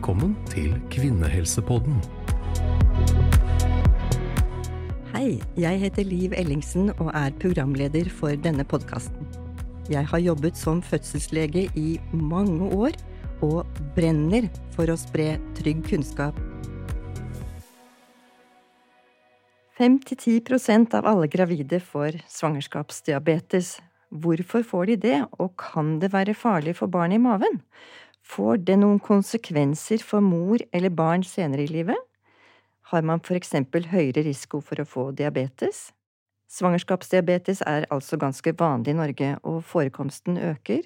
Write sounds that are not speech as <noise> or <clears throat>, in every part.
Velkommen til Kvinnehelsepodden. Hei, jeg heter Liv Ellingsen og er programleder for denne podkasten. Jeg har jobbet som fødselslege i mange år og brenner for å spre trygg kunnskap. 5-10 av alle gravide får svangerskapsdiabetes. Hvorfor får de det, og kan det være farlig for barnet i maven? Får det noen konsekvenser for mor eller barn senere i livet? Har man for eksempel høyere risiko for å få diabetes? Svangerskapsdiabetes er altså ganske vanlig i Norge, og forekomsten øker.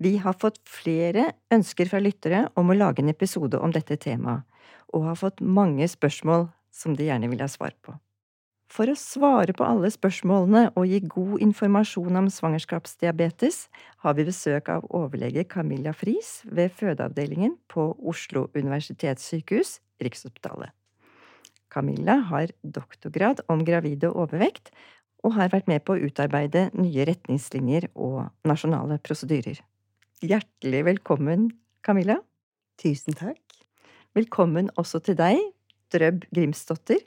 Vi har fått flere ønsker fra lyttere om å lage en episode om dette temaet, og har fått mange spørsmål som de gjerne vil ha svar på. For å svare på alle spørsmålene og gi god informasjon om svangerskapsdiabetes, har vi besøk av overlege Camilla Friis ved fødeavdelingen på Oslo universitetssykehus, Rikshospitalet. Camilla har doktorgrad om gravide og overvekt, og har vært med på å utarbeide nye retningslinjer og nasjonale prosedyrer. Hjertelig velkommen, Camilla. Tusen takk. Velkommen også til deg, Drøb Grimsdotter.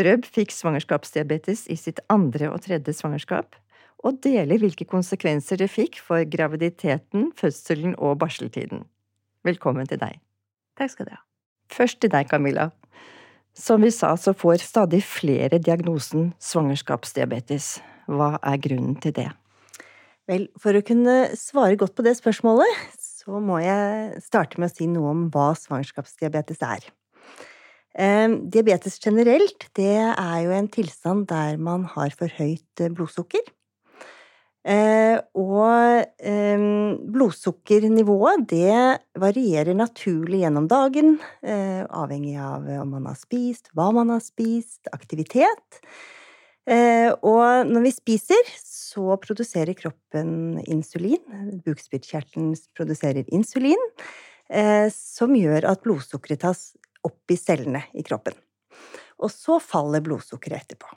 Drøb fikk svangerskapsdiabetes i sitt andre og tredje svangerskap, og deler hvilke konsekvenser det fikk for graviditeten, fødselen og barseltiden. Velkommen til deg. Takk skal du ha. Først til deg, Camilla. Som vi sa, så får stadig flere diagnosen svangerskapsdiabetes. Hva er grunnen til det? Vel, for å kunne svare godt på det spørsmålet, så må jeg starte med å si noe om hva svangerskapsdiabetes er. Eh, diabetes generelt, det er jo en tilstand der man har for høyt eh, blodsukker. Eh, og blodsukkernivået, det varierer naturlig gjennom dagen, avhengig av om man har spist, hva man har spist, aktivitet. Og når vi spiser, så produserer kroppen insulin. Bukspyttkjertelen produserer insulin, som gjør at blodsukkeret tas opp i cellene i kroppen. Og så faller blodsukkeret etterpå.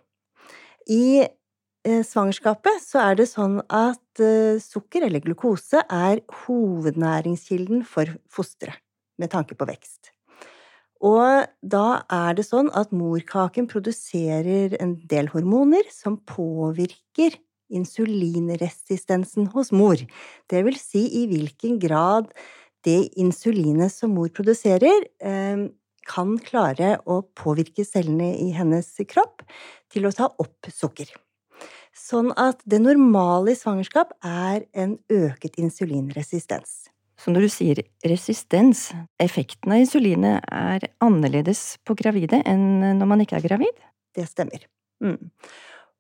I eh, svangerskapet så er det sånn at eh, sukker, eller glukose, er hovednæringskilden for fosteret med tanke på vekst. Og da er det sånn at morkaken produserer en del hormoner som påvirker insulinresistensen hos mor. Det vil si i hvilken grad det insulinet som mor produserer, eh, kan klare å påvirke cellene i hennes kropp til å ta opp sukker. Sånn at det normale i svangerskap er en øket insulinresistens. Så når du sier resistens, effekten av insulinet er annerledes på gravide enn når man ikke er gravid? Det stemmer. Mm.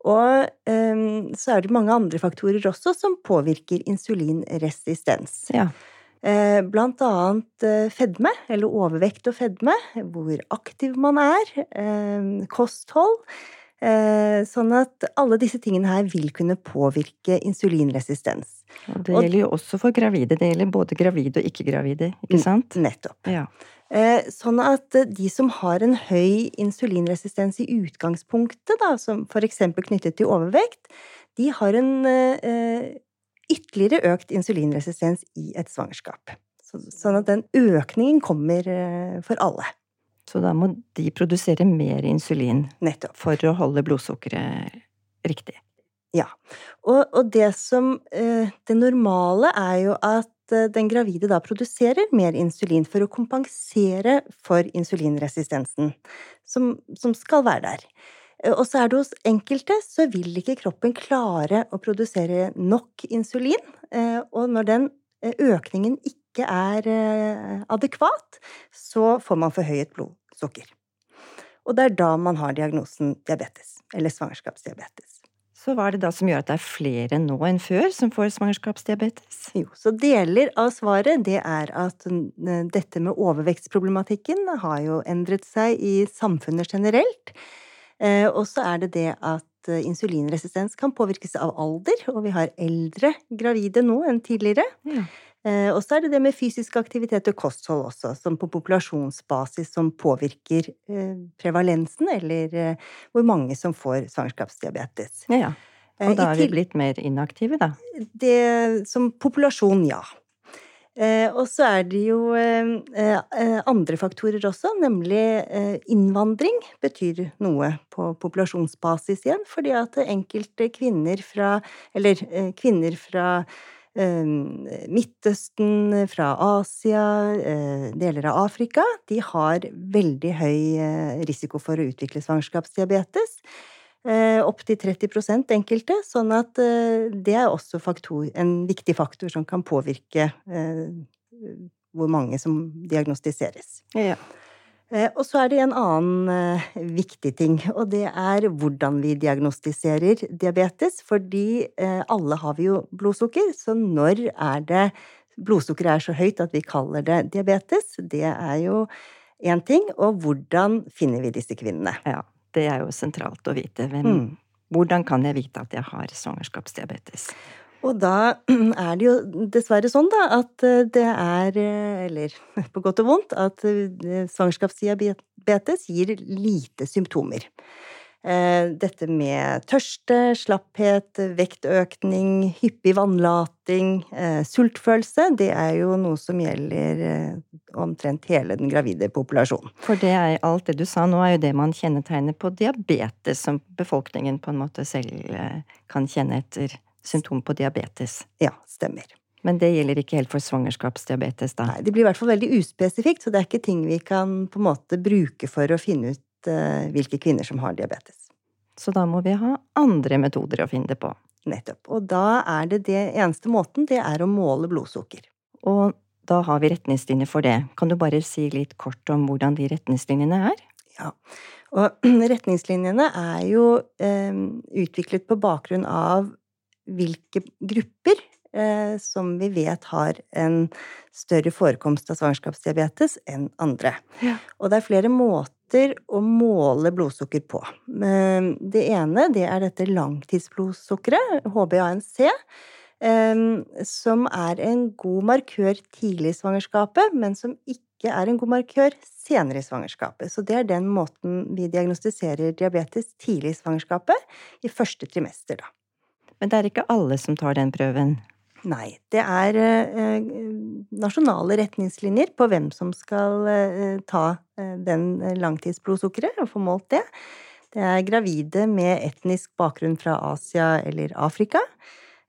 Og um, så er det mange andre faktorer også som påvirker insulinresistens. Ja. Eh, blant annet eh, fedme, eller overvekt og fedme, hvor aktiv man er, eh, kosthold. Sånn at alle disse tingene her vil kunne påvirke insulinresistens. Og det gjelder jo også for gravide. Det gjelder både gravide og ikke-gravide, ikke sant? Nettopp. Ja. Sånn at de som har en høy insulinresistens i utgangspunktet, da, som eksempel knyttet til overvekt, de har en ytterligere økt insulinresistens i et svangerskap. Sånn at den økningen kommer eh, for alle. Så da må de produsere mer insulin Nettopp. for å holde blodsukkeret riktig? Ja. Og, og det som eh, Det normale er jo at eh, den gravide da produserer mer insulin for å kompensere for insulinresistensen som, som skal være der. Eh, og så er det hos enkelte så vil ikke kroppen klare å produsere nok insulin, eh, og når den eh, økningen ikke er adekvat, så får man forhøyet blodsukker. Og det er da man har diagnosen diabetes, eller svangerskapsdiabetes. Så hva er det da som gjør at det er flere nå enn før som får svangerskapsdiabetes? Jo, så deler av svaret det er at dette med overvektsproblematikken har jo endret seg i samfunnet generelt. Eh, og så er det det at eh, insulinresistens kan påvirkes av alder, og vi har eldre gravide nå enn tidligere. Ja. Eh, og så er det det med fysisk aktivitet og kosthold også, som på populasjonsbasis som påvirker prevalensen, eller hvor mange som får svangerskapsdiabetes. Ja, Og da er vi blitt mer inaktive, da? Det, som populasjon, ja. Eh, og så er det jo eh, eh, andre faktorer også, nemlig innvandring betyr noe på populasjonsbasis igjen, fordi at enkelte kvinner fra Eller kvinner fra Midtøsten, fra Asia, deler av Afrika, de har veldig høy risiko for å utvikle svangerskapsdiabetes. Opptil 30% enkelte, sånn at det er også faktor, en viktig faktor som kan påvirke hvor mange som diagnostiseres. Ja. Og så er det en annen viktig ting, og det er hvordan vi diagnostiserer diabetes. Fordi alle har vi jo blodsukker, så når er det blodsukkeret er så høyt at vi kaller det diabetes? Det er jo én ting. Og hvordan finner vi disse kvinnene? Ja. Det er jo sentralt å vite. Hvem, mm. Hvordan kan jeg vite at jeg har svangerskapsdiabetes? Og da <clears throat> er det jo dessverre sånn, da, at eh, det er, eh, eller <laughs> på godt og vondt, at eh, svangerskapsdiabetes gir lite symptomer. Eh, dette med tørste, slapphet, vektøkning, hyppig vannlating, eh, sultfølelse, det er jo noe som gjelder eh, omtrent hele den gravide populasjonen. For det er alt det du sa nå, er jo det man kjennetegner på diabetes, som befolkningen på en måte selv kan kjenne etter symptom på diabetes. Ja, stemmer. Men det gjelder ikke helt for svangerskapsdiabetes, da? Nei, det blir i hvert fall veldig uspesifikt, så det er ikke ting vi kan på en måte bruke for å finne ut hvilke kvinner som har diabetes. Så da må vi ha andre metoder å finne det på. Nettopp. Og da er det det eneste måten, det er å måle blodsukker. Og da har vi retningslinjer for det. Kan du bare si litt kort om hvordan de retningslinjene er? Ja. Og <clears throat> retningslinjene er jo eh, utviklet på bakgrunn av hvilke grupper eh, som vi vet har en større forekomst av svangerskapsdiabetes enn andre. Ja. Og det er flere måter å måle blodsukker på. Det ene det er dette langtidsblodsukkeret, HbA1c. Eh, som er en god markør tidlig i svangerskapet, men som ikke er en god markør senere i svangerskapet. Så det er den måten vi diagnostiserer diabetes tidlig i svangerskapet, i første trimester, da. Men det er ikke alle som tar den prøven? Nei. Det er eh, nasjonale retningslinjer på hvem som skal eh, ta eh, den langtidsblodsukkeret og få målt det. Det er gravide med etnisk bakgrunn fra Asia eller Afrika.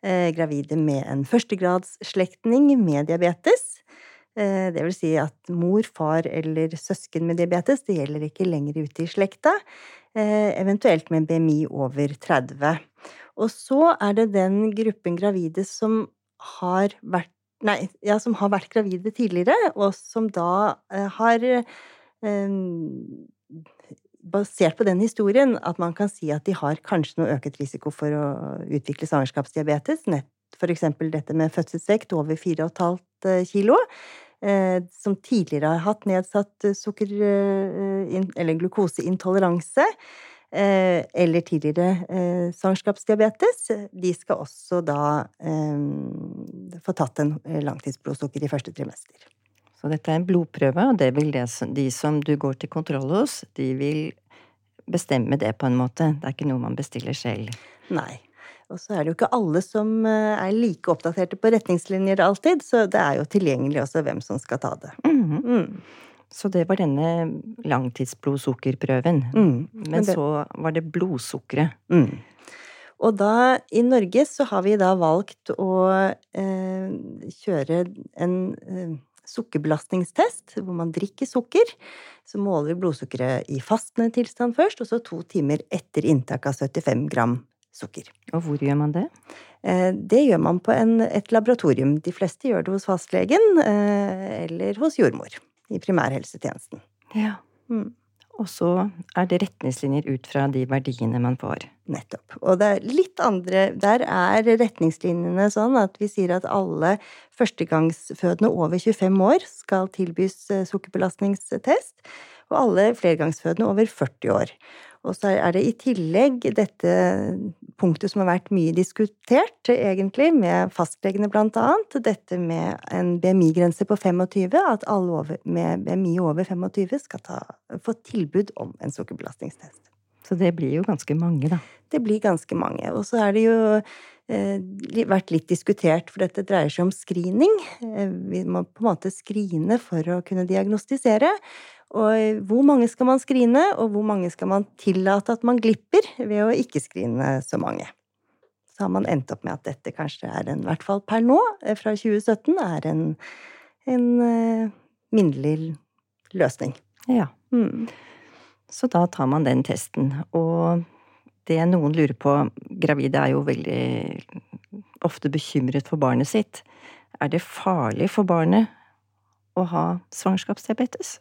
Gravide med en førstegradsslektning med diabetes. Det vil si at mor, far eller søsken med diabetes, det gjelder ikke lenger ute i slekta. Eventuelt med BMI over 30. Og så er det den gruppen gravide som har vært Nei, ja, som har vært gravide tidligere, og som da eh, har eh, Basert på den historien at man kan si at de har kanskje noe øket risiko for å utvikle svangerskapsdiabetes, for eksempel dette med fødselsvekt over 4,5 eh, kilo, eh, som tidligere har hatt nedsatt sukker- eller glukoseintoleranse. Eh, eller tidligere eh, svangerskapsdiabetes, de skal også da eh, få tatt en langtidsblodsukker i første trimester. Så dette er en blodprøve, og det vil det, de som du går til kontroll hos, de vil bestemme det på en måte. Det er ikke noe man bestiller selv. Nei. Og så er det jo ikke alle som er like oppdaterte på retningslinjer alltid, så det er jo tilgjengelig også hvem som skal ta det. Mm -hmm. mm. Så det var denne langtidsblodsukkerprøven. Mm. Men det... så var det blodsukkeret. Mm. Og da, i Norge, så har vi da valgt å eh, kjøre en eh, sukkerbelastningstest, hvor man drikker sukker. Så måler vi blodsukkeret i fastende tilstand først, og så to timer etter inntak av 75 gram sukker. Og hvor gjør man det? Eh, det gjør man på en, et laboratorium. De fleste gjør det hos fastlegen eh, eller hos jordmor i primærhelsetjenesten. Ja. Mm. Og så er det retningslinjer ut fra de verdiene man får. Nettopp. Og det er litt andre Der er retningslinjene sånn at vi sier at alle førstegangsfødende over 25 år skal tilbys eh, sukkerbelastningstest, og alle flergangsfødende over 40 år. Og så er det i tillegg dette punktet som har vært mye diskutert, egentlig, med fastlegene blant annet, dette med en BMI-grense på 25, at alle over, med BMI over 25 skal ta, få tilbud om en sukkerbelastningstest. Så det blir jo ganske mange, da. Det blir ganske mange. Og så er det jo vært litt diskutert, for dette dreier seg om screening. Vi må på en måte screene for å kunne diagnostisere. Og hvor mange skal man skrine, og hvor mange skal man tillate at man glipper ved å ikke skrine så mange? Så har man endt opp med at dette kanskje er en, i hvert fall per nå, fra 2017, er en, en uh, minnelig løsning. Ja. Mm. Så da tar man den testen. Og det noen lurer på Gravide er jo veldig ofte bekymret for barnet sitt. Er det farlig for barnet å ha svangerskapsdiabetes?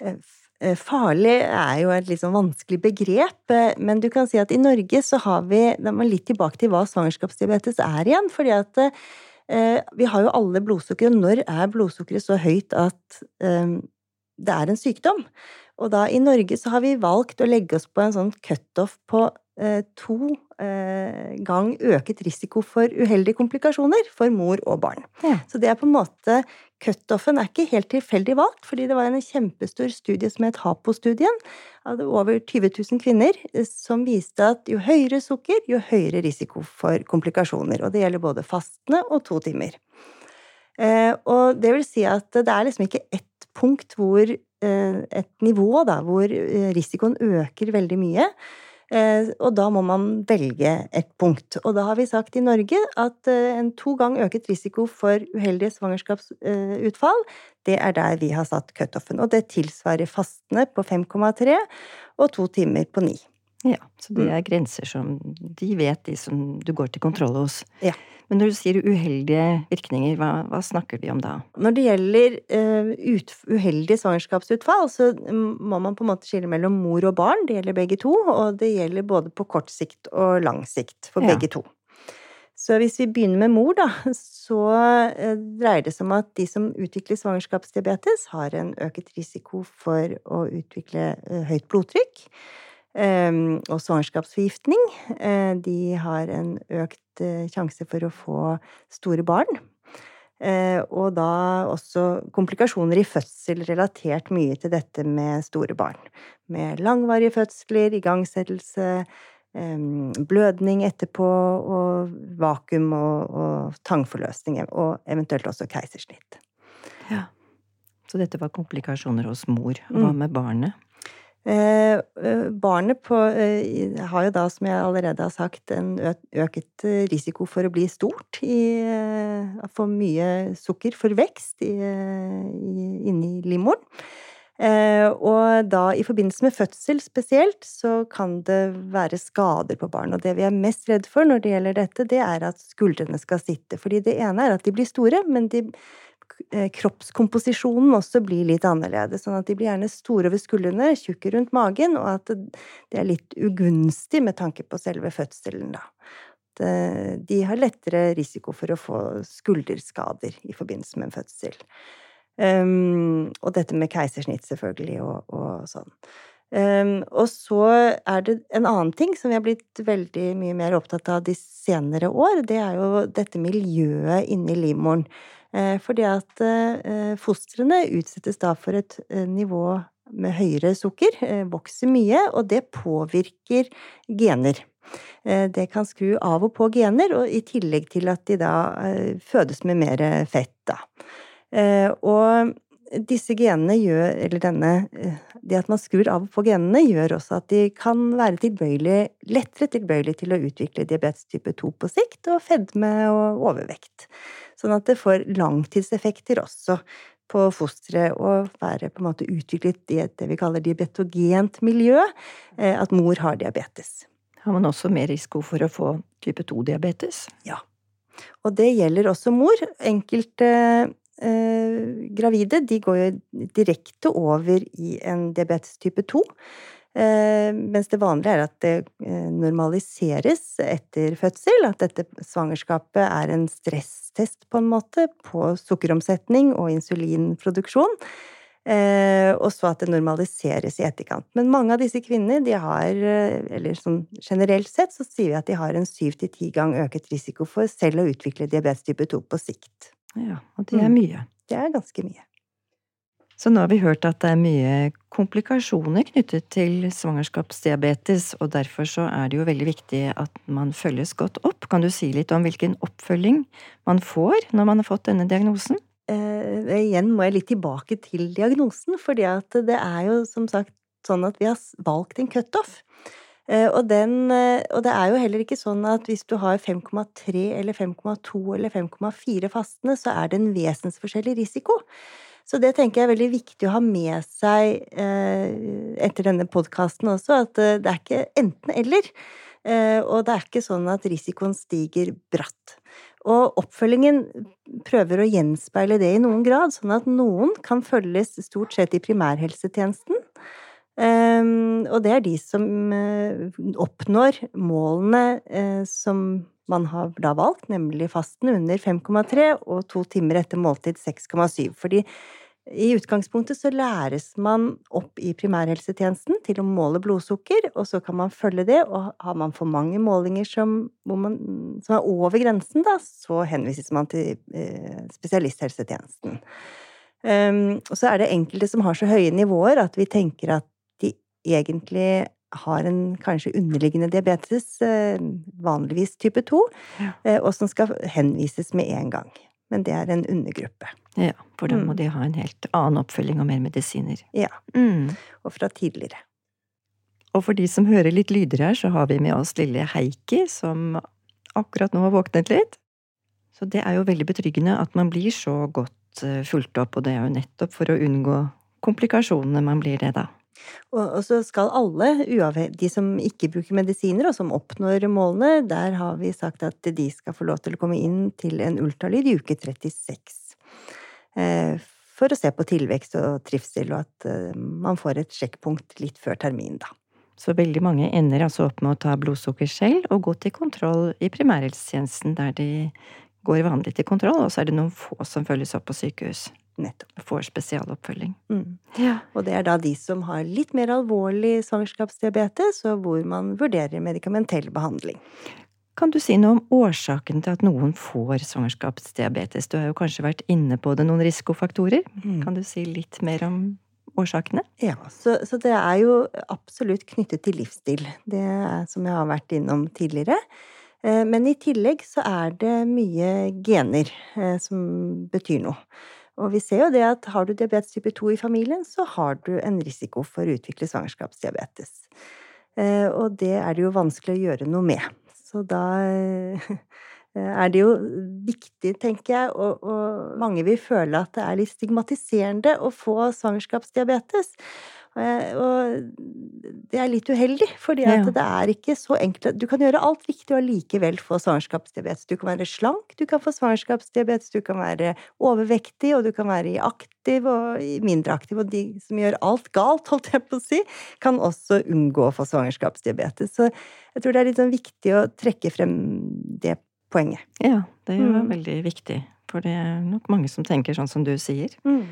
Eh, eh, farlig er jo et litt sånn vanskelig begrep, eh, men du kan si at i Norge så har vi Da må litt tilbake til hva svangerskapsdiabetes er igjen, fordi at vi har jo alle blodsukker, og når er blodsukkeret så høyt at det er en sykdom? Og da i Norge så har vi valgt å legge oss på en sånn cutoff på to gang øket risiko for uheldige komplikasjoner for mor og barn. Ja. Så det er på en måte Cutoffen er ikke helt tilfeldig valgt, fordi det var en kjempestor studie som het HAPO-studien, av over 20 000 kvinner, eh, som viste at jo høyere sukker, jo høyere risiko for komplikasjoner. Og det gjelder både fastende og to timer. Eh, og det vil si at det er liksom ikke ett punkt hvor Eh, et nivå da, hvor eh, risikoen øker veldig mye. Eh, og da må man velge et punkt. Og da har vi sagt i Norge at en to gang øket risiko for uheldige svangerskapsutfall, det er der vi har satt cutoffen. Og det tilsvarer fastene på 5,3 og to timer på 9. Ja, så det mm. er grenser som de vet, de som du går til kontroll hos. Ja. Men når du sier uheldige virkninger, hva, hva snakker vi om da? Når det gjelder uh, ut, uheldige svangerskapsutfall, så må man på en måte skille mellom mor og barn. Det gjelder begge to, og det gjelder både på kort sikt og lang sikt for ja. begge to. Så hvis vi begynner med mor, da, så uh, dreier det seg om at de som utvikler svangerskapsdiabetes, har en øket risiko for å utvikle uh, høyt blodtrykk. Ehm, og svangerskapsforgiftning. Eh, de har en økt eh, sjanse for å få store barn. Eh, og da også komplikasjoner i fødsel relatert mye til dette med store barn. Med langvarige fødsler, igangsettelse, ehm, blødning etterpå, og vakuum og, og tangforløsning, og eventuelt også keisersnitt. Ja. Så dette var komplikasjoner hos mor. Hva mm. med barnet? Eh, eh, barnet på, eh, har jo da, som jeg allerede har sagt, en øket risiko for å bli stort. I, få mye sukker for vekst i, inni livmoren. og da i forbindelse med fødsel spesielt, så kan det være skader på barn. Og det vi er mest redd for når det gjelder dette, det er at skuldrene skal sitte. Fordi det ene er at de blir store, men de Eh, kroppskomposisjonen også blir litt annerledes. Sånn at de blir gjerne store over skuldrene, tjukke rundt magen, og at det er litt ugunstig med tanke på selve fødselen, da. De har lettere risiko for å få skulderskader i forbindelse med en fødsel. Um, og dette med keisersnitt, selvfølgelig, og, og sånn. Um, og så er det en annen ting som vi har blitt veldig mye mer opptatt av de senere år. Det er jo dette miljøet inni livmoren. Eh, fordi at eh, fostrene utsettes da for et eh, nivå med høyere sukker, vokser mye, og det påvirker gener. Det kan skru av og på gener, og i tillegg til at de da fødes med mer fett, da. Og disse genene gjør, eller denne Det at man skrur av og på genene, gjør også at de kan være tilbøyelig, lettere tilbøyelig til å utvikle diabetes type 2 på sikt, og fedme og overvekt. Sånn at det får langtidseffekter også på fosteret og være på en måte utviklet i et det vi kaller diabetogent miljø, eh, at mor har diabetes. Har man også mer risiko for å få type 2-diabetes? Ja. Og det gjelder også mor. Enkelte eh, gravide de går jo direkte over i en diabetes type 2. Eh, mens det vanlige er at det eh, normaliseres etter fødsel, at dette svangerskapet er en stresstest på en måte på sukkeromsetning og insulinproduksjon. Eh, og så at det normaliseres i etterkant. Men mange av disse kvinnene, de har, eller sånn generelt sett, så sier vi at de har en syv til ti gang øket risiko for selv å utvikle diabetes type 2 på sikt. Ja, og det er mm. mye. Det er ganske mye. Så nå har vi hørt at det er mye komplikasjoner knyttet til svangerskapsdiabetes, og derfor så er det jo veldig viktig at man følges godt opp. Kan du si litt om hvilken oppfølging man får når man har fått denne diagnosen? Eh, igjen må jeg litt tilbake til diagnosen, fordi det er jo som sagt sånn at vi har valgt en cutoff. Eh, og, eh, og det er jo heller ikke sånn at hvis du har 5,3 eller 5,2 eller 5,4 fastende, så er det en vesensforskjellig risiko. Så det tenker jeg er veldig viktig å ha med seg eh, etter denne podkasten også, at eh, det er ikke enten-eller. Eh, og det er ikke sånn at risikoen stiger bratt. Og oppfølgingen prøver å gjenspeile det i noen grad, sånn at noen kan følges stort sett i primærhelsetjenesten. Og det er de som oppnår målene som man har da valgt, nemlig fasten under 5,3 og to timer etter måltid 6,7. Fordi i utgangspunktet så læres man opp i primærhelsetjenesten til å måle blodsukker, og så kan man følge det, og har man for mange målinger som, man, som er over grensen, da, så henvises man til eh, spesialisthelsetjenesten. Um, og så er det enkelte som har så høye nivåer at vi tenker at de egentlig har en kanskje underliggende diabetes, eh, vanligvis type 2, ja. Eh, og som skal henvises med en gang. Men det er en undergruppe. Ja, for da må mm. de ha en helt annen oppfølging og mer medisiner. Ja. Mm. Og fra tidligere. Og for de som hører litt lyder her, så har vi med oss lille Heikki, som akkurat nå har våknet litt. Så det er jo veldig betryggende at man blir så godt eh, fulgt opp, og det er jo nettopp for å unngå komplikasjonene man blir det, da. Og, så skal alle, de som ikke bruker medisiner og som oppnår målene, der har vi sagt at de skal få lov til å komme inn til en ultralyd i uke 36. Eh, for å se på tilvekst og trivsel, og at eh, man får et sjekkpunkt litt før termin, da. Så veldig mange ender altså opp med å ta blodsukker selv og gå til kontroll i primærhelsetjenesten, der de går vanlig til kontroll, og så er det noen få som følges opp på sykehus. Nettopp. Får spesialoppfølging. Mm. Ja. Og det er da de som har litt mer alvorlig svangerskapsdiabetes, og hvor man vurderer medikamentell behandling. Kan du si noe om årsaken til at noen får svangerskapsdiabetes? Du har jo kanskje vært inne på det, noen risikofaktorer. Mm. Kan du si litt mer om årsakene? Ja, så, så, det er jo absolutt knyttet til livsstil. Det er som jeg har vært innom tidligere. Eh, men i tillegg så er det mye gener eh, som betyr noe. Og vi ser jo det at har du diabetes type 2 i familien, så har du en risiko for å utvikle svangerskapsdiabetes. Eh, og det er det jo vanskelig å gjøre noe med. Så da eh, er det jo viktig, tenker jeg, og, og mange vil føle at det er litt stigmatiserende å få svangerskapsdiabetes. Og det er litt uheldig, fordi at ja. det er ikke så enkelt Du kan gjøre alt riktig og allikevel få svangerskapsdiabetes. Du kan være slank, du kan få svangerskapsdiabetes, du kan være overvektig, og du kan være aktiv og mindre aktiv. Og de som gjør alt galt, <laughs> holdt jeg på å si, kan også unngå å få svangerskapsdiabetes. Så jeg tror det er litt sånn viktig å trekke frem det poenget. Ja, det er mm. veldig viktig. For det er nok mange som tenker sånn som du sier. Mm.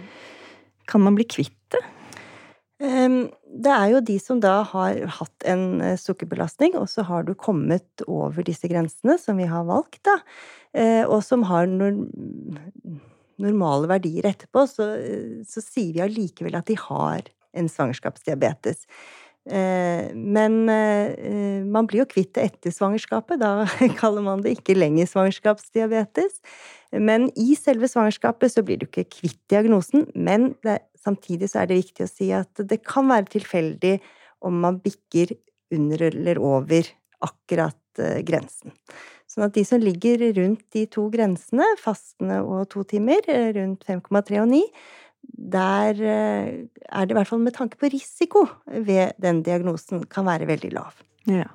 Kan man bli kvitt det? Det er jo de som da har hatt en eh, sukkerbelastning, og så har du kommet over disse grensene som vi har valgt, da, eh, og som har normale verdier etterpå, så, så sier vi allikevel at de har en svangerskapsdiabetes. Eh, men man blir jo kvitt det etter svangerskapet, da <laughs> kaller man det ikke lenger svangerskapsdiabetes. Men i selve svangerskapet så blir du ikke kvitt diagnosen, men det, samtidig så er det viktig å si at det kan være tilfeldig om man bikker under eller over akkurat uh, grensen. Sånn at de som ligger rundt de to grensene, fastende og to timer, eh, rundt 5,3 og 9, der uh, er det i hvert fall med tanke på risiko ved den diagnosen kan være veldig lav. Ja.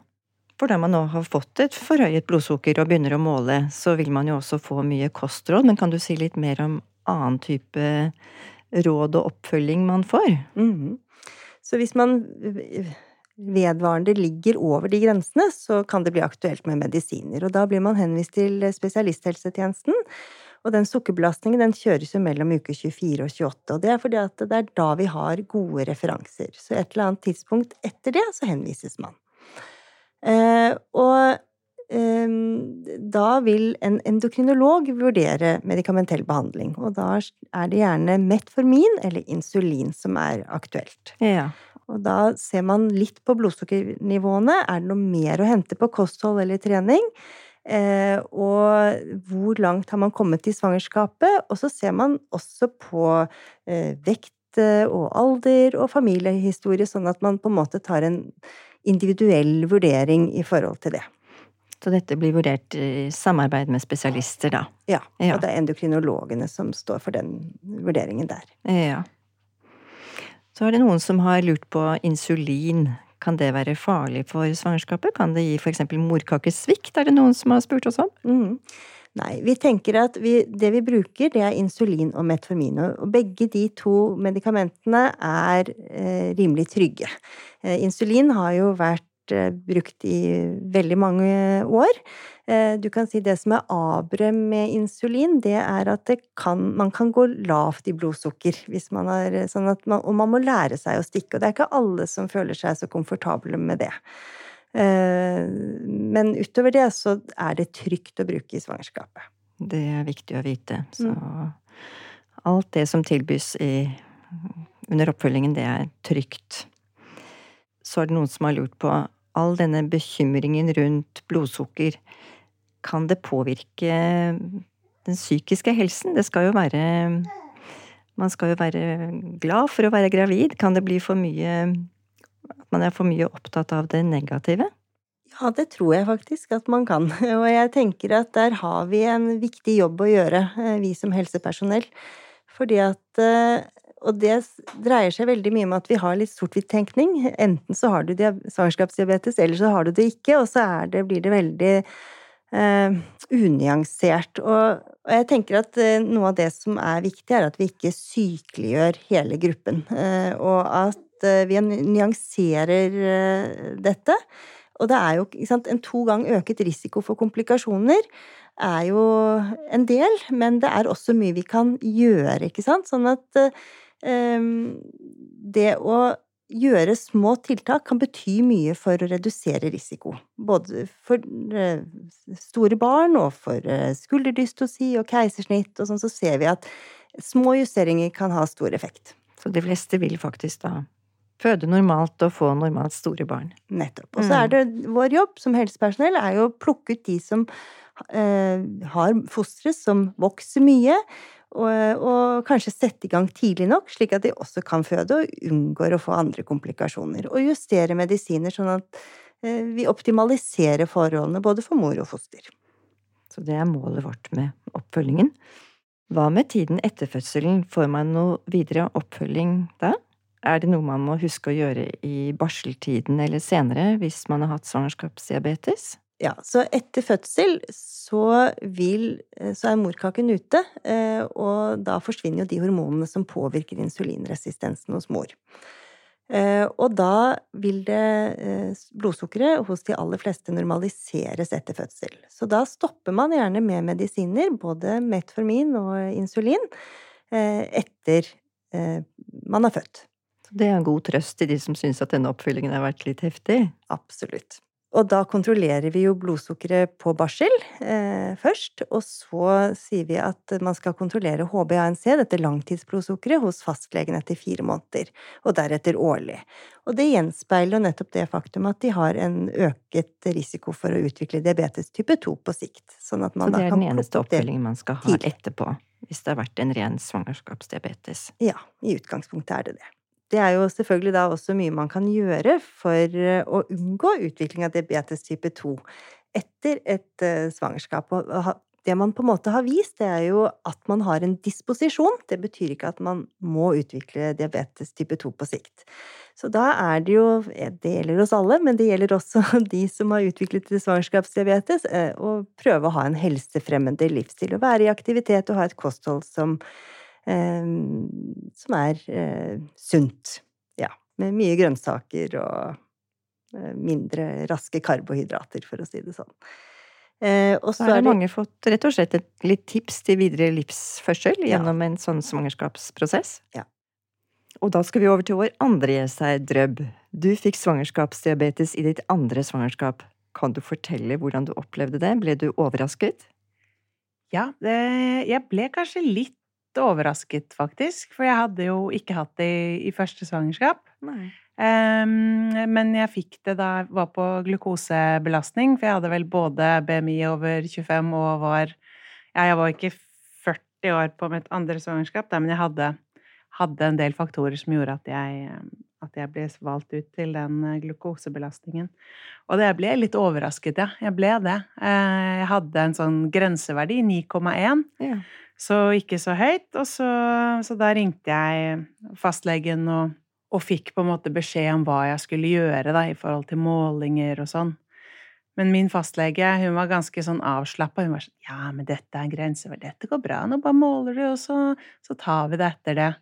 For da man nå har fått et forhøyet blodsukker og begynner å måle, så vil man jo også få mye kostråd, men kan du si litt mer om annen type råd og oppfølging man får? Mm. Så hvis man vedvarende ligger over de grensene, så kan det bli aktuelt med medisiner. Og da blir man henvist til spesialisthelsetjenesten. Og den sukkerbelastningen den kjøres jo mellom uke 24 og 28, og det er fordi at det er da vi har gode referanser. Så et eller annet tidspunkt etter det så henvises man. Eh, og da vil en endokrinolog vurdere medikamentell behandling, og da er det gjerne metformin eller insulin som er aktuelt. Ja. Og da ser man litt på blodsukkernivåene. Er det noe mer å hente på kosthold eller trening? Eh, og hvor langt har man kommet i svangerskapet? Og så ser man også på eh, vekt og alder og familiehistorie, sånn at man på en måte tar en individuell vurdering i forhold til det. Så dette blir vurdert i samarbeid med spesialister, da? Ja, og det er endokrinologene som står for den vurderingen der. Ja. Så er det noen som har lurt på insulin. Kan det være farlig for svangerskapet? Kan det gi eksempel morkakesvikt, er det noen som har spurt oss om? Mm. Nei, vi tenker at vi, det vi bruker, det er insulin og metformin. Og begge de to medikamentene er eh, rimelig trygge. Eh, insulin har jo vært Eh, brukt i veldig mange år. Eh, du kan si det som er aberet med insulin, det er at det kan, man kan gå lavt i blodsukker. Man er, sånn man, og man må lære seg å stikke. Og det er ikke alle som føler seg så komfortable med det. Eh, men utover det så er det trygt å bruke i svangerskapet. Det er viktig å vite. Så mm. alt det som tilbys i, under oppfølgingen, det er trygt så er det noen som har lurt på all denne bekymringen rundt blodsukker. Kan det påvirke den psykiske helsen? Det skal jo være Man skal jo være glad for å være gravid. Kan det bli for mye man er for mye opptatt av det negative? Ja, det tror jeg faktisk at man kan. <laughs> Og jeg tenker at der har vi en viktig jobb å gjøre, eh, vi som helsepersonell. Fordi at eh, og det dreier seg veldig mye om at vi har litt sort-hvitt-tenkning. Enten så har du svangerskapsdiabetes, eller så har du det ikke, og så det, blir det veldig eh, unyansert. Og, og, jeg tenker at eh, noe av det som er viktig, er at vi ikke sykeliggjør hele gruppen. Eh, og at eh, vi nyanserer eh, dette. Og det er jo sant, en to gang øket risiko for komplikasjoner er jo en del, men det er også mye vi kan gjøre, ikke sant. Sånn at eh, det å gjøre små tiltak kan bety mye for å redusere risiko. Både for eh, store barn og for eh, skulderdystosi og keisersnitt og sånn, så ser vi at små justeringer kan ha stor effekt. Så de fleste vil faktisk da føde normalt og få normalt store barn. Nettopp. Og så er mm. det vår jobb som helsepersonell er jo å plukke ut de som eh, har fostre som vokser mye, og, og, kanskje sette i gang tidlig nok, slik at de også kan føde og unngår å få andre komplikasjoner. Og justere medisiner sånn at eh, vi optimaliserer forholdene både for mor og foster. Så det er målet vårt med oppfølgingen. Hva med tiden etter fødselen, får man noe videre oppfølging da? Er det noe man må huske å gjøre i barseltiden eller senere hvis man har hatt svangerskapsdiabetes? Ja, så etter fødsel så vil eh, Så er morkaken ute, eh, og da forsvinner jo de hormonene som påvirker insulinresistensen hos mor. Eh, og da vil det blodsukkeret hos de aller fleste normaliseres etter fødsel. Så da stopper man gjerne med medisiner, både metformin og insulin, etter man har født. Det er en god trøst til de som syns at denne oppfyllingen har vært litt heftig? Absolutt. Og da kontrollerer vi jo blodsukkeret på barsel eh, først, og så sier vi at man skal kontrollere HbA1c, dette langtidsblodsukkeret, hos fastlegen etter fire måneder, og deretter årlig. Og det gjenspeiler jo nettopp det faktum at de har en øket risiko for å utvikle diabetes type 2 på sikt. Sånn at man så det er den eneste oppfølgingen man skal ha etterpå, hvis det har vært en ren svangerskapsdiabetes? Ja, i utgangspunktet er det det. Det er jo selvfølgelig da også mye man kan gjøre for eh, å unngå utvikling av diabetes type 2 etter et uh, svangerskap. Og det man på en måte har vist, det er jo at man har en disposisjon. Det betyr ikke at man må utvikle diabetes type 2 på sikt. Så da er det jo eh, Det gjelder oss alle, men det gjelder også <laughs> de som har utviklet svangerskapsdiabetes, å prøve å ha en helsefremmende livsstil. Å være i aktivitet og ha et kosthold som Eh, som er eh, sunt. Ja. Med mye grønnsaker og eh, mindre raske karbohydrater, for å si det sånn. og så har mange fått rett og slett et litt tips til videre livsførsel gjennom ja. en sånn svangerskapsprosess. Ja. Og da skal vi over til vår andre gjest her, Drøbb. Du fikk svangerskapsdiabetes i ditt andre svangerskap. Kan du fortelle hvordan du opplevde det? Ble du overrasket? Ja, det, jeg ble kanskje litt overrasket, faktisk. For jeg hadde jo ikke hatt det i, i første svangerskap. Um, men jeg fikk det da jeg var på glukosebelastning, for jeg hadde vel både BMI over 25 og var Ja, jeg var ikke 40 år på mitt andre svangerskap, da, men jeg hadde, hadde, en del faktorer som gjorde at jeg, at jeg ble valgt ut til den eh, glukosebelastningen. Og det ble litt overrasket, ja. Jeg ble det. Eh, jeg hadde en sånn grenseverdi, 9,1. Ja. Så ikke så høyt. Og så, så da ringte jeg fastlegen og og fikk på en måte beskjed om hva jeg skulle gjøre da, i forhold til målinger og sånn. Men min fastlege hun var ganske sånn avslappa. Hun var sånn 'Ja, men dette er en grense. Dette går bra. Nå bare måler du, og så, så, tar vi det etter det'.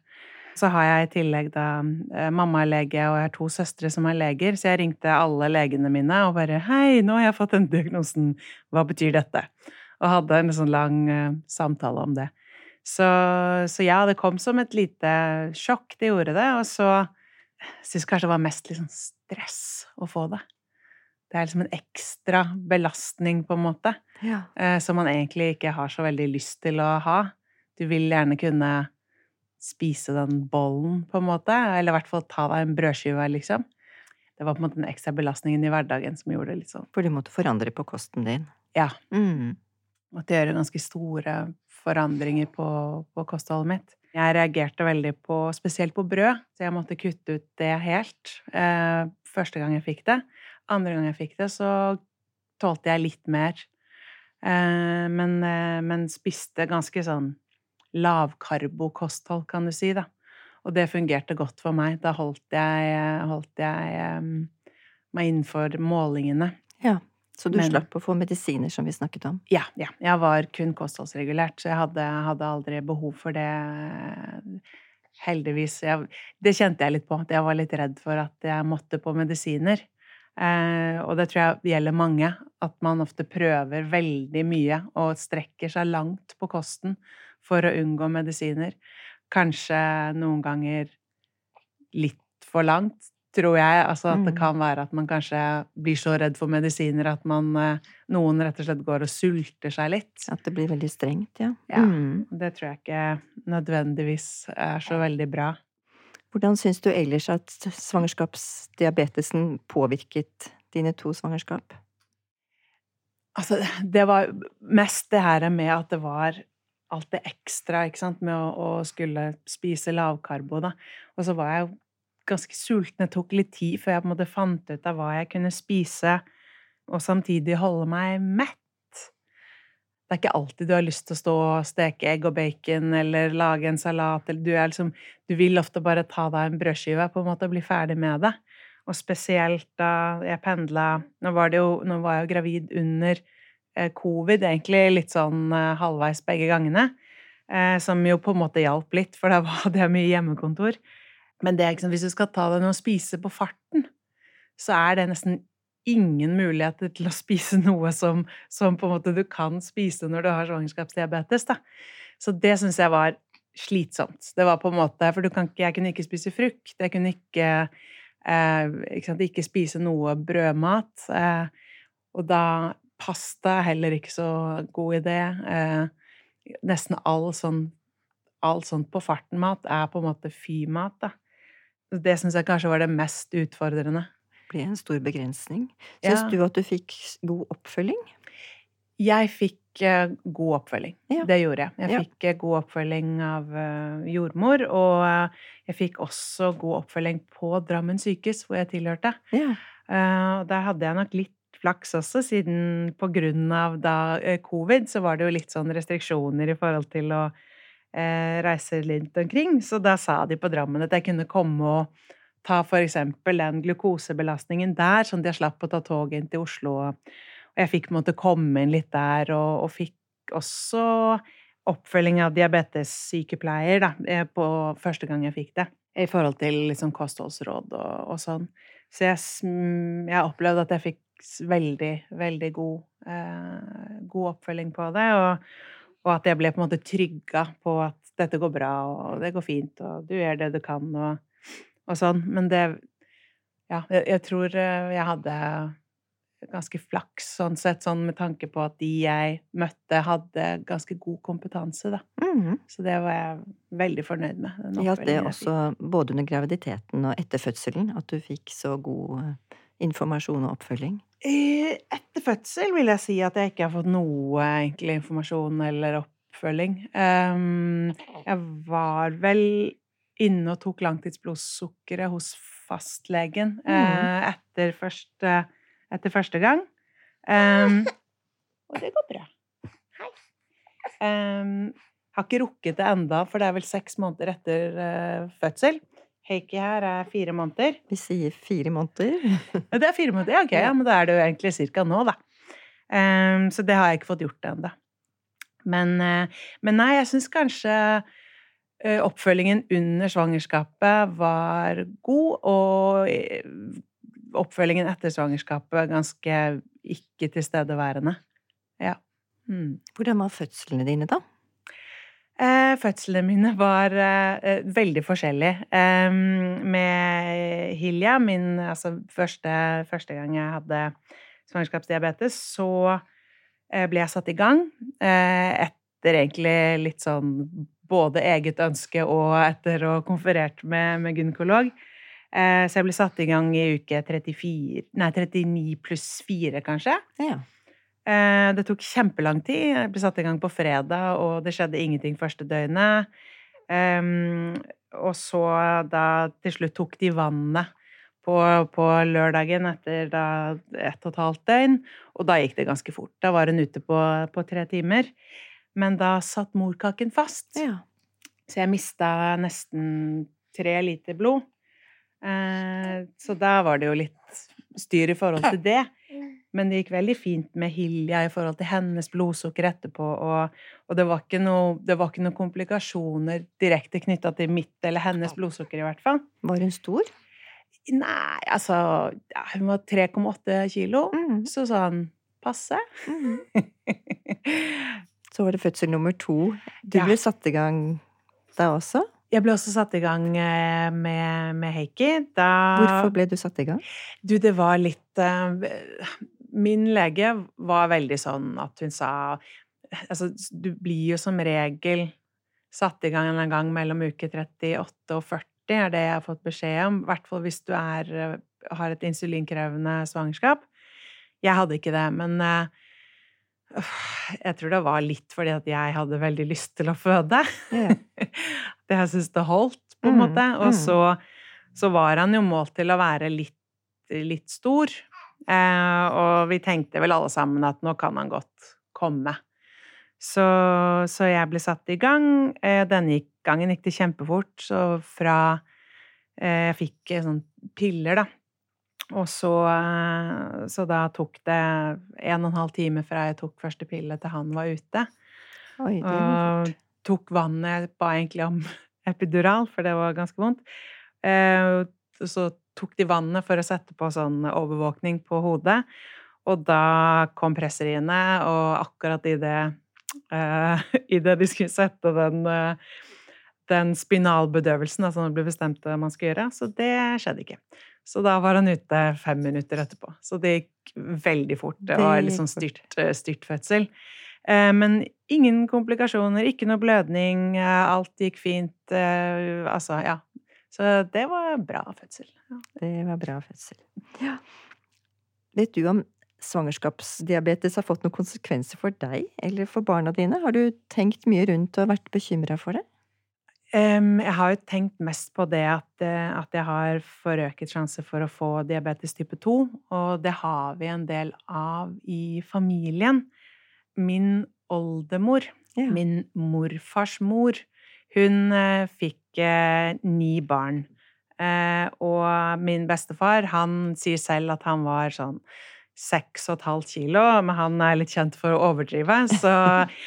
Så har jeg i tillegg da eh, mamma er lege, og jeg har to søstre som er leger, så jeg ringte alle legene mine og bare 'Hei, nå har jeg fått den diagnosen. Hva betyr dette?' Og hadde en sånn lang uh, samtale om det. Så, så ja, det kom som et lite sjokk, det gjorde det. Og så syns kanskje det var mest liksom stress å få det. Det er liksom en ekstra belastning, på en måte, ja. Eh, som man egentlig ikke har så veldig lyst til å ha. Du vil gjerne kunne spise den bollen, på en måte, eller i hvert fall ta deg en brødskive, liksom. Det var på en måte den ekstra belastningen i hverdagen som gjorde det litt sånn. For du måtte forandre på kosten din? Ja. Mm. Måtte gjøre ganske store forandringer på, på kostholdet mitt. Jeg reagerte veldig på spesielt på brød, så jeg måtte kutte ut det helt. Eh, første gang jeg fikk det. Andre gang jeg fikk det, så tålte jeg litt mer. Eh, men, eh, men, spiste ganske sånn lavkarbokosthold, kan du si, da. Og det fungerte godt for meg. Da holdt jeg, holdt jeg meg innenfor målingene. Ja. Så du Men, slapp å få medisiner, som vi snakket om? Ja. ja. Jeg var kun kostholdsregulert, så jeg hadde, hadde aldri behov for det. Heldigvis. Jeg, det kjente jeg litt på, at jeg var litt redd for at jeg måtte på medisiner. Eh, og det tror jeg gjelder mange, at man ofte prøver veldig mye og strekker seg langt på kosten for å unngå medisiner. Kanskje noen ganger litt for langt tror jeg. Altså at det mm. kan være at man kanskje blir så redd for medisiner at man eh, Noen rett og slett går og sulter seg litt. At det blir veldig strengt, ja. Ja. Mm. Det tror jeg ikke nødvendigvis er så veldig bra. Hvordan syns du ellers at svangerskapsdiabetesen påvirket dine to svangerskap? Altså, det var mest det her med at det var alt det ekstra, ikke sant, med å, å skulle spise lavkarbo, da. Og så var jeg jo ganske sulten. Det tok litt tid før jeg på en måte fant ut av hva jeg kunne spise, og samtidig holde meg mett. Det er ikke alltid du har lyst til å stå og steke egg og bacon eller lage en salat. Eller du, liksom, du vil ofte bare ta deg en brødskive på en måte og bli ferdig med det. Og spesielt da jeg pendla Nå nå var jeg jo gravid under eh, covid, egentlig litt sånn eh, halvveis begge gangene. Eh, som jo på en måte hjalp litt, for da <laughs> hadde jeg mye hjemmekontor. Men det, liksom, hvis du skal ta deg noe å spise på farten, så er det nesten ingen muligheter til å <laughs> spise noe som, som, du kan spise når du har svangerskapsdiabetes. Da. Så det syns jeg var slitsomt. Det var på en måte For ikke, jeg kunne ikke spise frukt. Jeg kunne ikke, eh, ikke, sant, ikke spise noe brødmat. Eh, og da Pasta er heller ikke så god idé. Eh, nesten all sånn Alt sånt på farten-mat er på en måte fy-mat, da. Det syns jeg kanskje var det mest utfordrende. Det ble en stor begrensning. Syns ja. du at du fikk god oppfølging? Jeg fikk uh, god oppfølging. Ja. Det gjorde jeg. Jeg ja. fikk uh, god oppfølging av uh, jordmor, og jeg fikk også god oppfølging på Drammen sykehus, hvor jeg tilhørte. Ja. der hadde jeg nok litt flaks også, siden på grunn av da covid så var det jo litt sånn restriksjoner i forhold til å eh, reiser litt omkring. Så da sa de på Drammen at jeg kunne komme og ta eksempel den glukosebelastningen der, sånn at jeg slapp å ta toget inn til Oslo. Og jeg fikk på en måte komme inn litt der, og, og fikk også oppfølging av diabetessykepleier da, eh, på første gang jeg fikk det. I forhold til liksom kostholdsråd og, og sånn. Så jeg, jeg opplevde at jeg fikk veldig, veldig god, eh, god oppfølging på det. Og, og at jeg ble på en måte trygga på at dette går bra, og det går fint, og du gjør det du kan, og, og sånn. Men det Ja, jeg, jeg, tror eh, jeg hadde ganske flaks sånn sett, sånn med tanke på at de jeg møtte, hadde ganske god kompetanse, da. Mhm. Så det var jeg veldig fornøyd med. Ja, Gjaldt det også både under graviditeten og etter fødselen, at du fikk så god eh, informasjon og oppfølging? Etter fødsel vil jeg si at jeg ikke har fått noe egentlig informasjon eller oppfølging. Ehm, jeg var vel inne og tok langtidsblodsukkeret hos fastlegen eh, etter, første, etter første gang. Ehm, <laughs> og det går bra. Hei. Jeg har ikke rukket det enda, for det er vel seks måneder etter eh, fødsel. Heikki her er fire måneder. Vi sier fire måneder. Det er fire måneder, ja, ok, ja, men da er det jo egentlig cirka nå, da. Um, så det har jeg ikke fått gjort ennå. Men, uh, men nei, jeg syns kanskje uh, oppfølgingen under svangerskapet var god, og eh, oppfølgingen etter svangerskapet ganske ikke tilstedeværende. Ja. Mm. Hvordan var fødslene dine, da? Eh, fødslene mine var eh, eh, veldig forskjellige. Eh, med Hilja, min altså første, første gang jeg hadde svangerskapsdiabetes, så eh, ble jeg satt i gang eh, etter egentlig litt sånn både eget ønske og etter å ha konferert med, med gynekolog. Så jeg ble satt i gang i uke 34, nei, 39 pluss 4, kanskje. Ja. Eh, Det tok kjempelang tid. Jeg ble satt i gang på fredag, og det skjedde ingenting første døgnet. Og så da til slutt tok de vannet på, på lørdagen etter da ett og et halvt døgn, og da gikk det ganske fort. Da var hun ute på, på tre timer. Men da satt morkaken fast. ja. Så jeg mista nesten tre liter blod. Eh, så da var det jo litt styr i forhold til <laughs> det. Men det gikk veldig fint med Hilja i forhold til hennes blodsukker etterpå. Og, og det, var noe, det var ikke noen komplikasjoner direkte knytta til mitt eller hennes blodsukker, i hvert fall. Var hun stor? Nei, altså ja, Hun var 3,8 kilo. Mm. Så han, passe. Mm. Så var det fødsel nummer to. Du Ja. ble satt i gang da også? Jeg ble også satt i gang eh, med, med Heikki. Da Hvorfor ble du satt i gang? Du, det var litt eh, Min lege var veldig sånn at hun sa Altså, du blir jo som regel satt i gang en gang mellom uke 38 og 40, er det jeg har fått beskjed om. I hvert fall hvis du er, eh, har et insulinkrevende svangerskap. Jeg hadde ikke det, men eh, jeg tror det var litt fordi at jeg hadde veldig lyst til å føde. Yeah. <laughs> det jeg syntes det holdt, på en Mm, måte. Og mm. så, så var han jo målt til å være litt, litt stor. Eh, og vi tenkte vel alle sammen at nå kan han godt komme. Så, så jeg ble satt i gang. Eh, denne gangen gikk det kjempefort. Så fra eh, Jeg fikk eh, sånn piller, da. Og så, så da tok det en og en halv time fra jeg tok første pille til han var ute. Oi, det Og tok vannet Jeg ba egentlig om <laughs> epidural, for det var ganske vondt. Eh, så tok de vannet for å sette på sånn overvåkning på hodet. Og da kom presseriene, og akkurat i det eh, <laughs> i det de skulle sette den, eh, den spinalbedøvelsen, altså når det ble bestemt hva man skulle gjøre, så det skjedde ikke. Så da var han ute fem minutter etterpå. Så det gikk veldig fort. Det var litt sånn styrt, eh, styrt fødsel. Men ingen komplikasjoner, ikke noe blødning, alt gikk fint. Altså, ja. Så det var bra fødsel. Ja. Det var bra fødsel. Ja. Vet du om svangerskapsdiabetes har fått noen konsekvenser for deg eller for barna dine? Har du tenkt mye rundt og vært bekymra for det? Um, jeg har jo tenkt mest på det at, eh, at jeg har forøket sjanse for å få diabetes type 2, og det har vi en del av i familien. Min oldemor, Ja. min morfars mor, hun eh, fikk eh, ni barn. Eh, og min bestefar, han sier selv at han var sånn seks og et halvt kilo, men han er litt kjent for å overdrive, så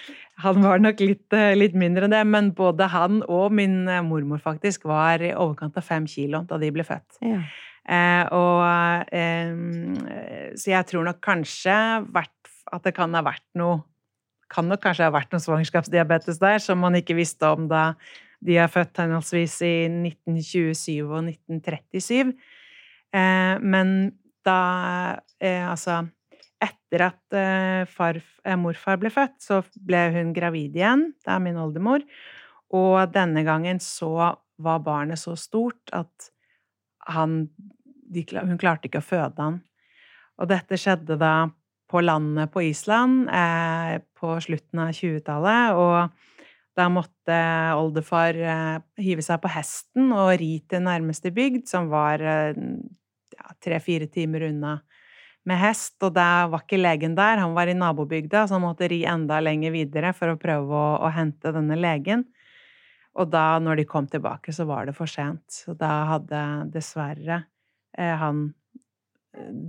<laughs> han var nok litt, litt mindre enn det. Men både han og min mormor faktisk var i overkant av fem kilo da de ble født. Ja. Eh, og eh, Så jeg tror nok kanskje at det kan ha vært noe Kan nok kanskje ha vært noe svangerskapsdiabetes der som man ikke visste om da de er født henholdsvis i 1927 og 1937. Eh, men da eh, Altså etter at eh, far, eh, morfar ble født, så ble hun gravid igjen. Det er min oldemor. Og denne gangen så var barnet så stort at han de, Hun klarte ikke å føde han. Og dette skjedde da på landet på Island eh, på slutten av 20-tallet. Og da måtte oldefar eh, hive seg på hesten og ri til nærmeste bygd, som var eh, tre-fire timer unna med hest. Og da var ikke legen der, han var i nabobygda, så han måtte ri enda lenger videre for å prøve å, å hente denne legen. Og da, når de kom tilbake, så var det for sent. Så da hadde dessverre eh, han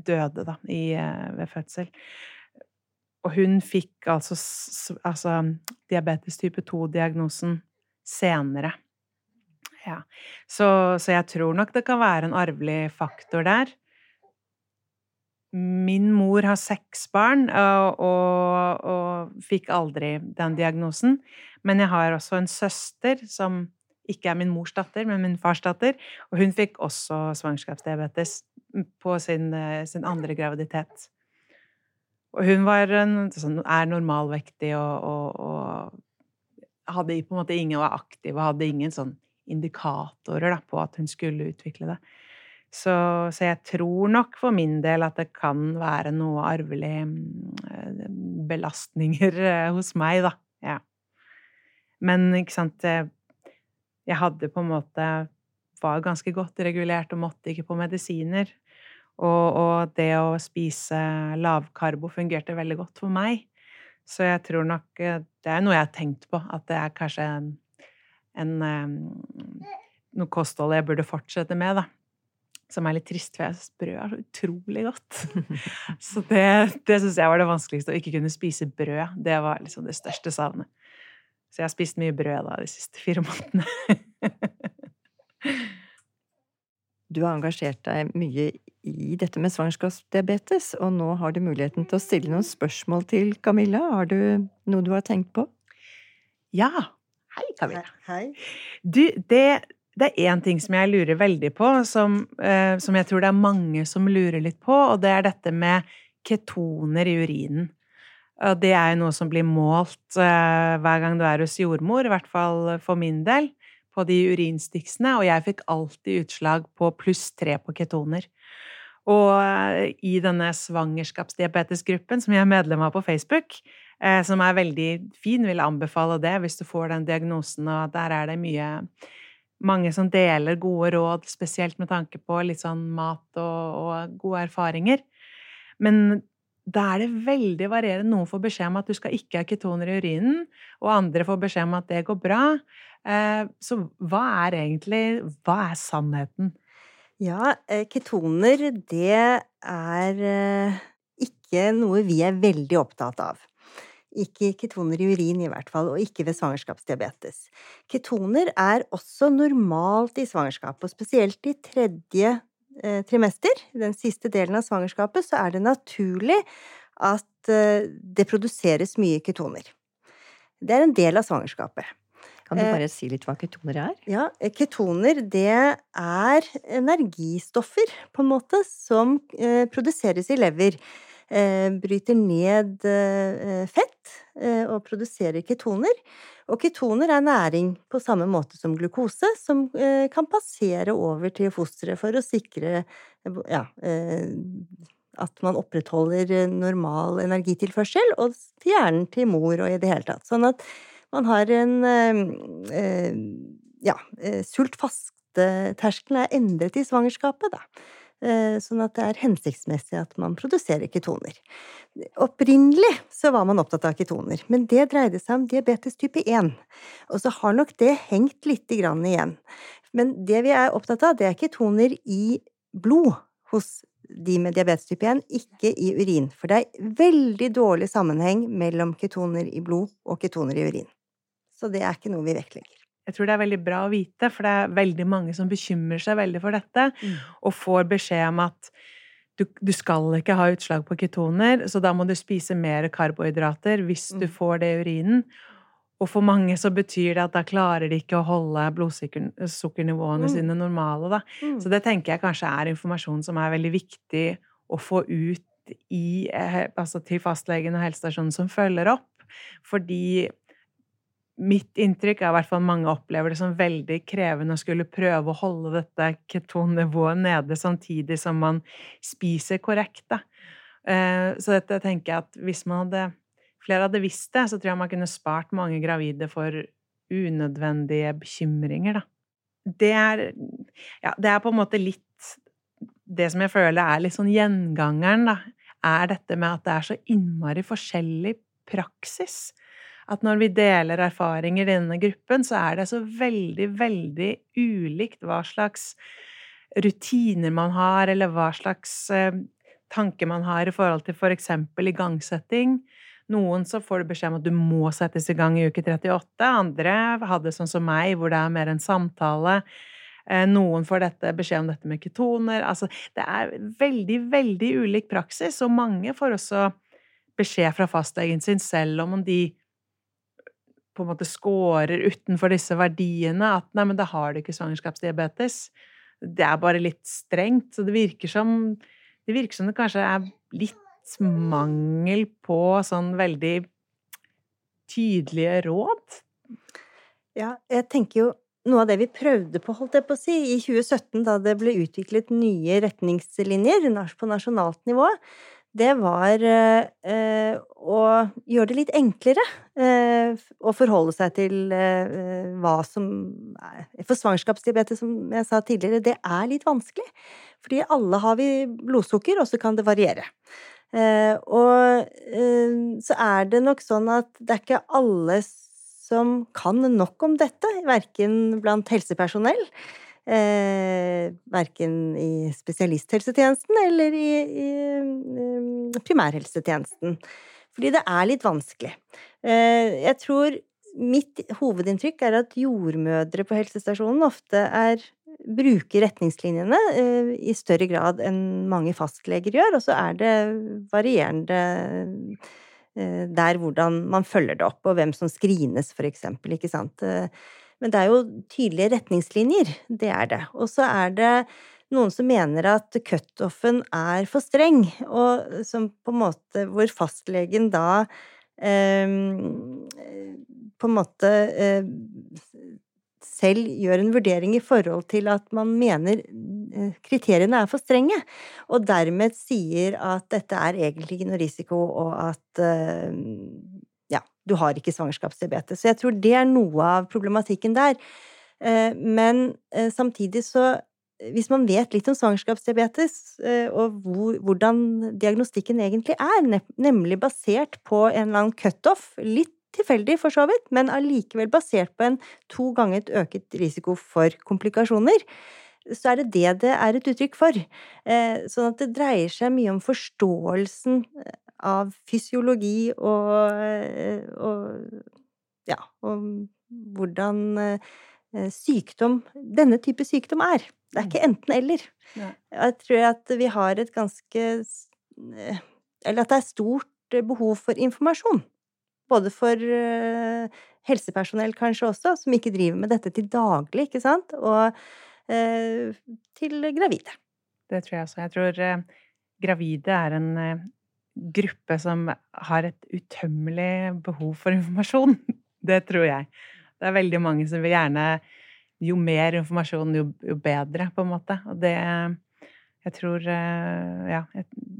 døde, da, i, eh, ved fødsel. Og hun fikk altså, altså diabetes type 2-diagnosen senere. Ja. Så, så, jeg tror nok det kan være en arvelig faktor der. Min mor har seks barn og, og, og, fikk aldri den diagnosen. Men jeg har også en søster som ikke er min mors datter, men min fars datter. Og hun fikk også svangerskapsdiabetes på sin, eh, sin andre graviditet. Og hun var sånn, er normalvektig og, og, og, hadde på en måte ingen var aktiv og hadde ingen sånn indikatorer da, på at hun skulle utvikle det. Så, så, jeg tror nok for min del at det kan være noe arvelig eh, belastninger eh, hos meg, da. Ja. Men ikke sant Jeg hadde på en måte Var ganske godt regulert og måtte ikke på medisiner. Og, og, det å spise lavkarbo fungerte veldig godt for meg. Så jeg tror nok eh, Det er noe jeg har tenkt på, at det er kanskje en, en noe kosthold jeg burde fortsette med, da. Som er litt trist, for jeg syns brød er så utrolig godt. <laughs> Så det, det syns jeg var det vanskeligste. Å ikke kunne spise brød. Det var liksom det største savnet. Så jeg har spist mye brød da de siste fire månedene. Du har engasjert deg mye i dette med svangerskapsdiabetes, og nå har du muligheten til å stille noen spørsmål til Camilla. Har du noe du har tenkt på? Ja. Hei, Camilla. Hei. Du, det, det er én ting som jeg lurer veldig på, som, eh, som, jeg tror det er mange som lurer litt på, og det er dette med ketoner i urinen. Og det er jo noe som blir målt eh, hver gang du er hos jordmor, i hvert fall for min del på de urinstiksene, og jeg fikk alltid utslag på pluss tre på ketoner. Og eh, i denne svangerskapsdiabetesgruppen som jeg er medlem av på Facebook, eh, som er veldig fin, vil anbefale det hvis du får den diagnosen, og der er det mye mange som deler gode råd, spesielt med tanke på litt sånn mat og, og gode erfaringer. Men da er det veldig varierende. Noen får beskjed om at du skal ikke ha ketoner i urinen, og andre får beskjed om at det går bra. Eh, så hva er egentlig Hva er sannheten? Ja, eh, ketoner, det er eh, ikke noe vi er veldig opptatt av. Ikke ketoner i urin i hvert fall, og ikke ved svangerskapsdiabetes. Ketoner er også normalt i svangerskap, og spesielt i tredje trimester, den siste delen av svangerskapet, så er det naturlig at det produseres mye ketoner. Det er en del av svangerskapet. Kan du eh, bare si litt hva ketoner er? Ja, eh, ketoner det er energistoffer, på en måte, som eh, produseres i lever. Bryter ned fett og produserer ketoner. Og ketoner er næring på samme måte som glukose, som kan passere over til fosteret for å sikre ja, at man opprettholder normal energitilførsel, og til hjernen til mor og i det hele tatt. Sånn at man har en eh, Ja, eh, sultfasteterskelen er endret i svangerskapet, da. Eh, sånn at det er hensiktsmessig at man produserer ketoner. Opprinnelig så var man opptatt av ketoner, men det dreide seg om diabetes type 1. Og så har nok det hengt lite grann igjen. Men det vi er opptatt av, det er ketoner i blod hos de med diabetes type 1, ikke i urin. For det er veldig dårlig sammenheng mellom ketoner i blod og ketoner i urin. Så det er ikke noe vi vektlegger. Jeg tror det er veldig bra å vite, for det er veldig mange som bekymrer seg veldig for dette, mm. og får beskjed om at du, du, skal ikke ha utslag på ketoner, så da må du spise mer karbohydrater hvis du mm. får det i urinen. Og for mange så betyr det at da klarer de ikke å holde blodsukkernivåene mm. sine normale, da. Mm. Så det tenker jeg kanskje er informasjon som er veldig viktig å få ut i, eh, altså til fastlegen og helsestasjonen som følger opp. Fordi mitt inntrykk er i hvert fall mange opplever det som veldig krevende å skulle prøve å holde dette ketonnivået nede samtidig som man spiser korrekt. Da. Eh, så dette tenker jeg at hvis hadde flere hadde visst det, så tror jeg man kunne spart mange gravide for unødvendige bekymringer, da. Det er Ja, det er på en måte litt Det som jeg føler er litt sånn gjengangeren, da, er dette med at det er så innmari forskjellig praksis at når vi deler erfaringer i denne gruppen, så er det så veldig, veldig ulikt hva slags rutiner man har, eller hva slags eh, tanker man har i forhold til for eksempel igangsetting. Noen så får du beskjed om at du må settes i gang i uke 38. Andre hadde sånn som meg, hvor det er mer en samtale. Eh, noen får dette, beskjed om dette med ketoner. Altså, det er veldig, veldig ulik praksis, og mange får også beskjed fra fastlegen sin selv om de på en måte scorer utenfor disse verdiene, at nei, men da har du ikke svangerskapsdiabetes. Det er bare litt strengt. Så det virker som det virker som det kanskje er litt mangel på sånn veldig tydelige råd. Ja, jeg tenker jo noe av det vi prøvde på, holdt jeg på å si, i 2017, da det ble utviklet nye retningslinjer på nasjonalt nivå, det var eh, å gjøre det litt enklere eh, å forholde seg til eh, hva som er For svangerskapsdiabetes, som jeg sa tidligere, det er litt vanskelig. Fordi alle har vi blodsukker, og så kan det variere. Og så er det nok sånn at det er ikke alle som kan nok om dette, verken blant helsepersonell Eh, verken i spesialisthelsetjenesten eller i, i, i, primærhelsetjenesten. Fordi det er litt vanskelig. Eh, jeg tror mitt hovedinntrykk er at jordmødre på helsestasjonen ofte er bruker retningslinjene eh, i større grad enn mange fastleger gjør, og så er det varierende eh, der hvordan man følger det opp, og hvem som screenes, for eksempel, ikke sant. Eh, men det er jo tydelige retningslinjer. Det er det. Og så er det noen som mener at cutoffen er for streng, og som på en måte Hvor fastlegen da eh, på en måte eh, selv gjør en vurdering i forhold til at man mener eh, kriteriene er for strenge, og dermed sier at dette er egentlig ikke noe risiko, og at eh, du har ikke svangerskapsdiabetes. Så jeg tror det er noe av problematikken der. Eh, men eh, samtidig så hvis man vet litt om svangerskapsdiabetes, eh, og hvordan diagnostikken egentlig er, nemlig basert på en eller annen cutoff, litt tilfeldig for så vidt, men allikevel basert på en to ganger øket risiko for komplikasjoner, så er det det det er et uttrykk for. Sånn at det dreier seg mye om forståelsen av fysiologi og, eh, og ja, og hvordan eh, sykdom Denne type sykdom er. Det er ikke mm. enten-eller. Jeg tror at vi har et ganske eh, Eller at det er stort behov for informasjon. Både for helsepersonell kanskje også, som ikke driver med dette til daglig, ikke sant, og til gravide. Det tror jeg også. Jeg tror gravide er en gruppe som har et utømmelig behov for informasjon. <laughs> Det tror jeg. Det er veldig mange som vil gjerne Jo mer informasjon, jo, jo bedre, på en måte. Og det Jeg tror eh, Ja.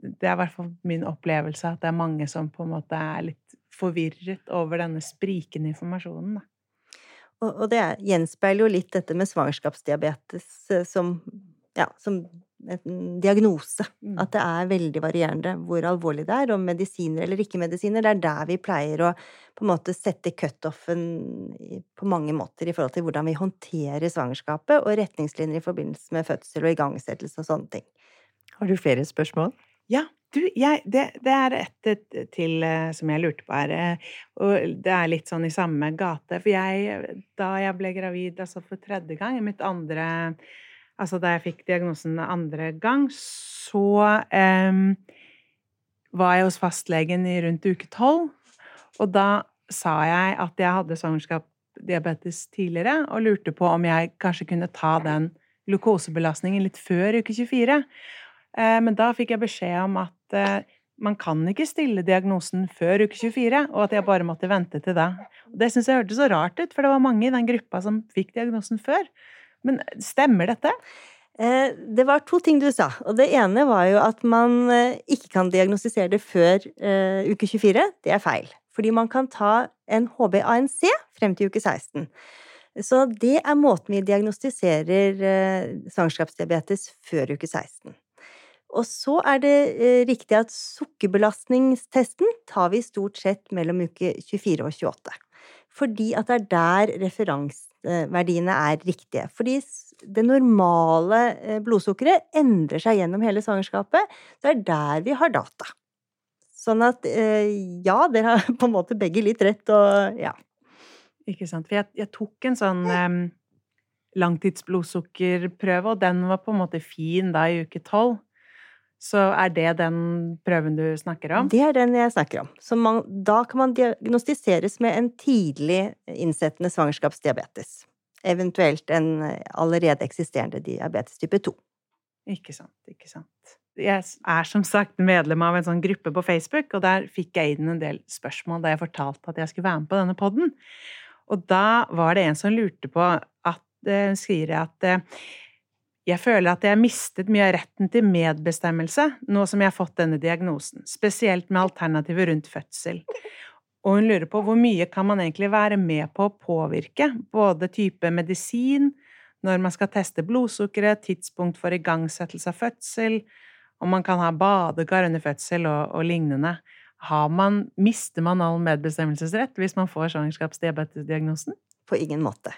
Det er i hvert fall min opplevelse at det er mange som på en måte er litt forvirret over denne sprikende informasjonen. Da. Og, og det gjenspeiler jo litt dette med svangerskapsdiabetes eh, som, ja, som en diagnose. Mm. At det er veldig varierende hvor alvorlig det er, om medisiner eller ikke-medisiner. Det er der vi pleier å på en måte sette cutoffen på mange måter i forhold til hvordan vi håndterer svangerskapet, og retningslinjer i forbindelse med fødsel og igangsettelse og sånne ting. Har du flere spørsmål? Ja, du, jeg, det, det, er et til eh, som jeg lurte på her, eh, og det er litt sånn i samme gate. For jeg, da jeg ble gravid altså for tredje gang, i mitt andre altså da jeg fikk diagnosen andre gang, så eh, var jeg hos fastlegen i rundt uke tolv. Og da sa jeg at jeg hadde svangerskapsdiabetes tidligere, og lurte på om jeg kanskje kunne ta den glukosebelastningen litt før uke 24. Eh, men da fikk jeg beskjed om at eh, man kan ikke stille diagnosen før uke 24, og at jeg bare måtte vente til da. Det syns jeg hørtes så rart ut, for det var mange i den gruppa som fikk diagnosen før. Men stemmer dette? Eh, det var to ting du sa. Og det ene var jo at man ikke kan diagnostisere det før uke 24. Det er feil. Fordi man kan ta en HB-ANC frem til uke 16. Så det er måten vi diagnostiserer svangerskapsdiabetes før uke 16. Og så er det eh, riktig at sukkerbelastningstesten tar vi stort sett mellom uke 24 og 28. Fordi at det er der referanseverdiene er riktige. Fordi det normale eh, blodsukkeret endrer seg gjennom hele svangerskapet. Det er der vi har data. Sånn at eh, ja, dere har <laughs> på en måte begge litt rett, og ja. Ikke sant. For jeg, jeg tok en sånn um, langtidsblodsukkerprøve, og den var på en måte fin da i uke tolv. Så er det den prøven du snakker om? Det er den jeg snakker om. Man, da kan man diagnostiseres med en tidlig innsettende svangerskapsdiabetes. Eventuelt en allerede eksisterende diabetes type 2. Ikke sant, ikke sant. Jeg er som sagt medlem av en sånn gruppe på Facebook, og der fikk jeg inn en del spørsmål da jeg fortalte at jeg skulle være med på denne podden. Og da var det en som lurte på at Hun skriver at jeg føler at jeg har mistet mye av retten til medbestemmelse nå som jeg har fått denne diagnosen, spesielt med alternativer rundt fødsel. Og hun lurer på hvor mye kan man egentlig være med på å påvirke, både type medisin, når man skal teste blodsukkeret, tidspunkt for igangsettelse av fødsel, om man kan ha badekar under fødsel og, og lignende. Man, mister man all medbestemmelsesrett hvis man får svangerskapsdiabetesdiagnosen? På ingen måte.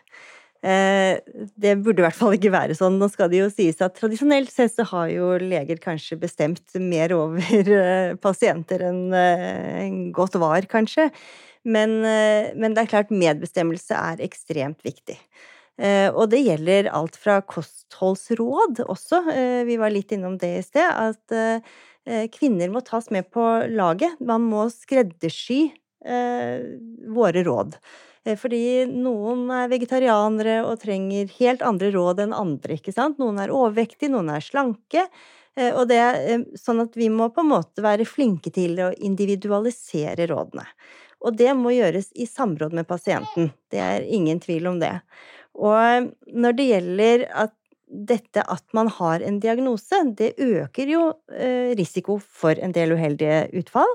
Eh, det burde i hvert fall ikke være sånn. Nå skal det jo sies at tradisjonelt sett så har jo leger kanskje bestemt mer over eh, pasienter eh, enn godt var, kanskje. Men, men, det er klart medbestemmelse er ekstremt viktig. Og det gjelder alt fra kostholdsråd også, vi var litt innom det i sted, at kvinner må tas med på laget. Man må skreddersy våre råd. Eh, fordi noen er vegetarianere og trenger helt andre råd enn andre, ikke sant. Noen er overvektige, noen er slanke. Eh, og det er eh, sånn at vi må på en måte være flinke til å individualisere rådene. Og det må gjøres i samråd med pasienten. Det er ingen tvil om det. Og når det gjelder at dette at man har en diagnose, det øker jo risiko for en del uheldige utfall.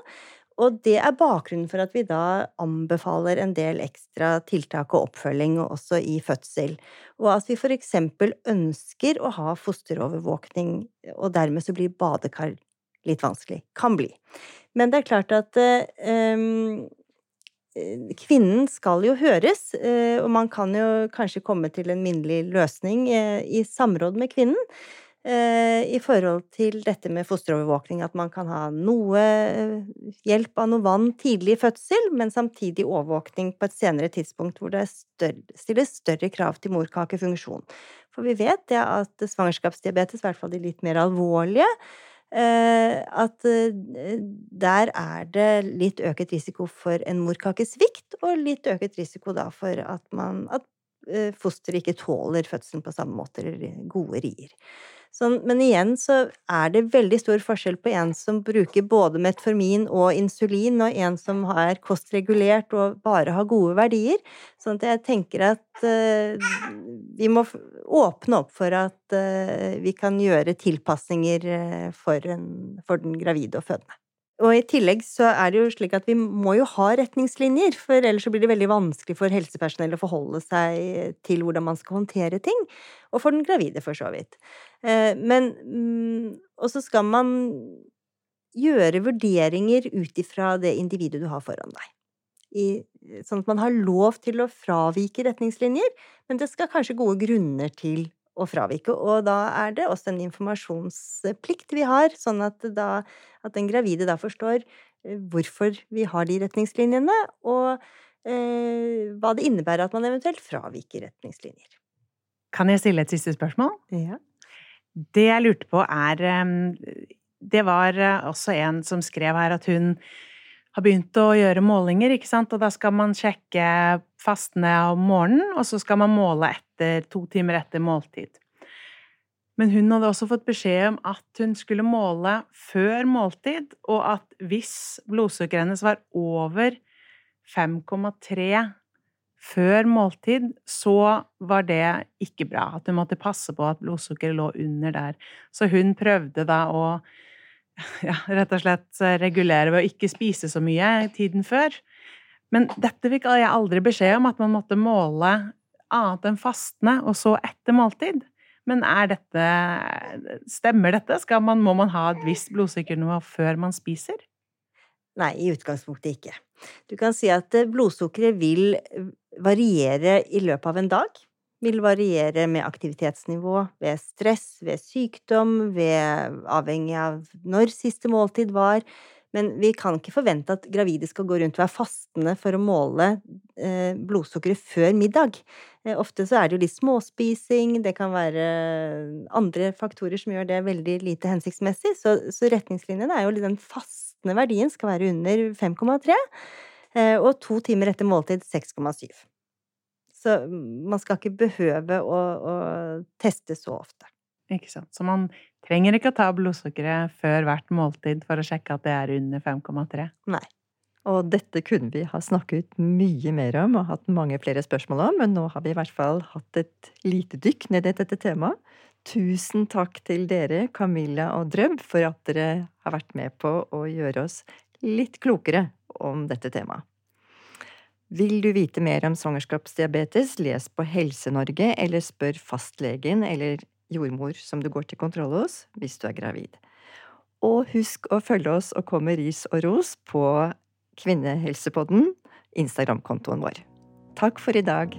Og det er bakgrunnen for at vi da anbefaler en del ekstra tiltak og oppfølging også i fødsel. Og at vi for eksempel ønsker å ha fosterovervåkning, og dermed så blir badekar litt vanskelig. Kan bli. Men det er klart at um, Kvinnen skal jo høres, og man kan jo kanskje komme til en minnelig løsning i samråd med kvinnen. Eh, i forhold til dette med fosterovervåkning, at man kan ha noe eh, hjelp av noe vann tidlig i fødsel, men samtidig overvåkning på et senere tidspunkt hvor det stilles større krav til morkakefunksjon. For vi vet det at svangerskapsdiabetes, i hvert fall de litt mer alvorlige, eh, at der er det litt øket risiko for en morkakesvikt, og litt øket risiko da for at at fosteret ikke tåler fødselen på samme måte, eller gode rier. Sånn, men igjen så er det veldig stor forskjell på en som bruker både metformin og insulin, og en som er kostregulert og bare har gode verdier. Sånn at jeg tenker at uh, vi må åpne opp for at uh, vi kan gjøre tilpasninger uh, for, en, for den gravide og fødende. Og i tillegg så er det jo slik at vi må jo ha retningslinjer, for ellers så blir det veldig vanskelig for helsepersonell å forholde seg til hvordan man skal håndtere ting. Og for den gravide, for så vidt. Eh, men mm, Og så skal man gjøre vurderinger ut ifra det individet du har foran deg. I, sånn at man har lov til å fravike retningslinjer, men det skal kanskje gode grunner til å fravike. Og da er det også en informasjonsplikt vi har, sånn at, da, at den gravide da forstår eh, hvorfor vi har de retningslinjene, og eh, hva det innebærer at man eventuelt fraviker retningslinjer. Kan jeg stille et siste spørsmål? Ja. Det jeg lurte på, er Det var eh, også en som skrev her at hun har begynt å gjøre målinger, ikke sant, og da skal man sjekke fastene om morgenen, og så skal man måle etter to timer etter måltid. Men hun hadde også fått beskjed om at hun skulle måle før måltid, og at hvis blodsukkeret hennes var over 5,3 før måltid, så var det ikke bra. At hun måtte passe på at blodsukkeret lå under der. Så hun prøvde da å <laughs> ja, rett og slett regulere ved å ikke spise så mye tiden før. Men dette fikk jeg aldri beskjed om, at man måtte måle annet enn fastende, og så etter måltid. Men er dette Stemmer dette? Man, må man ha et visst blodsukkernivå før man spiser? Nei, i utgangspunktet ikke. Du kan si at eh, blodsukkeret vil eh, variere i løpet av en dag. Vil variere med aktivitetsnivå, ved stress, ved sykdom, ved avhengig av når siste måltid var. Men vi kan ikke forvente at gravide skal gå rundt og være fastende for å måle eh, blodsukkeret før middag. Eh, ofte så er det jo litt småspising, det kan være andre faktorer som gjør det veldig lite hensiktsmessig. Så, så retningslinjene er jo den fastende verdien skal være under 5,3, eh, og to timer etter måltid 6,7. Så man skal ikke behøve å, å teste så ofte. Ikke sant. Så man trenger ikke å ta blodsukkeret før hvert måltid for å sjekke at det er under 5,3. Nei. Og dette kunne vi ha snakket mye mer om og hatt mange flere spørsmål om, men nå har vi i hvert fall hatt et lite dykk ned i dette temaet. Tusen takk til dere, Camilla og Drøbb, for at dere har vært med på å gjøre oss litt klokere om dette temaet. Vil du vite mer om svangerskapsdiabetes, les på Helse-Norge eller spør fastlegen eller jordmor som du går til kontroll hos hvis du er gravid. Og husk å følge oss og komme ris og ros på Kvinnehelsepodden, Instagram-kontoen vår. Takk for i dag.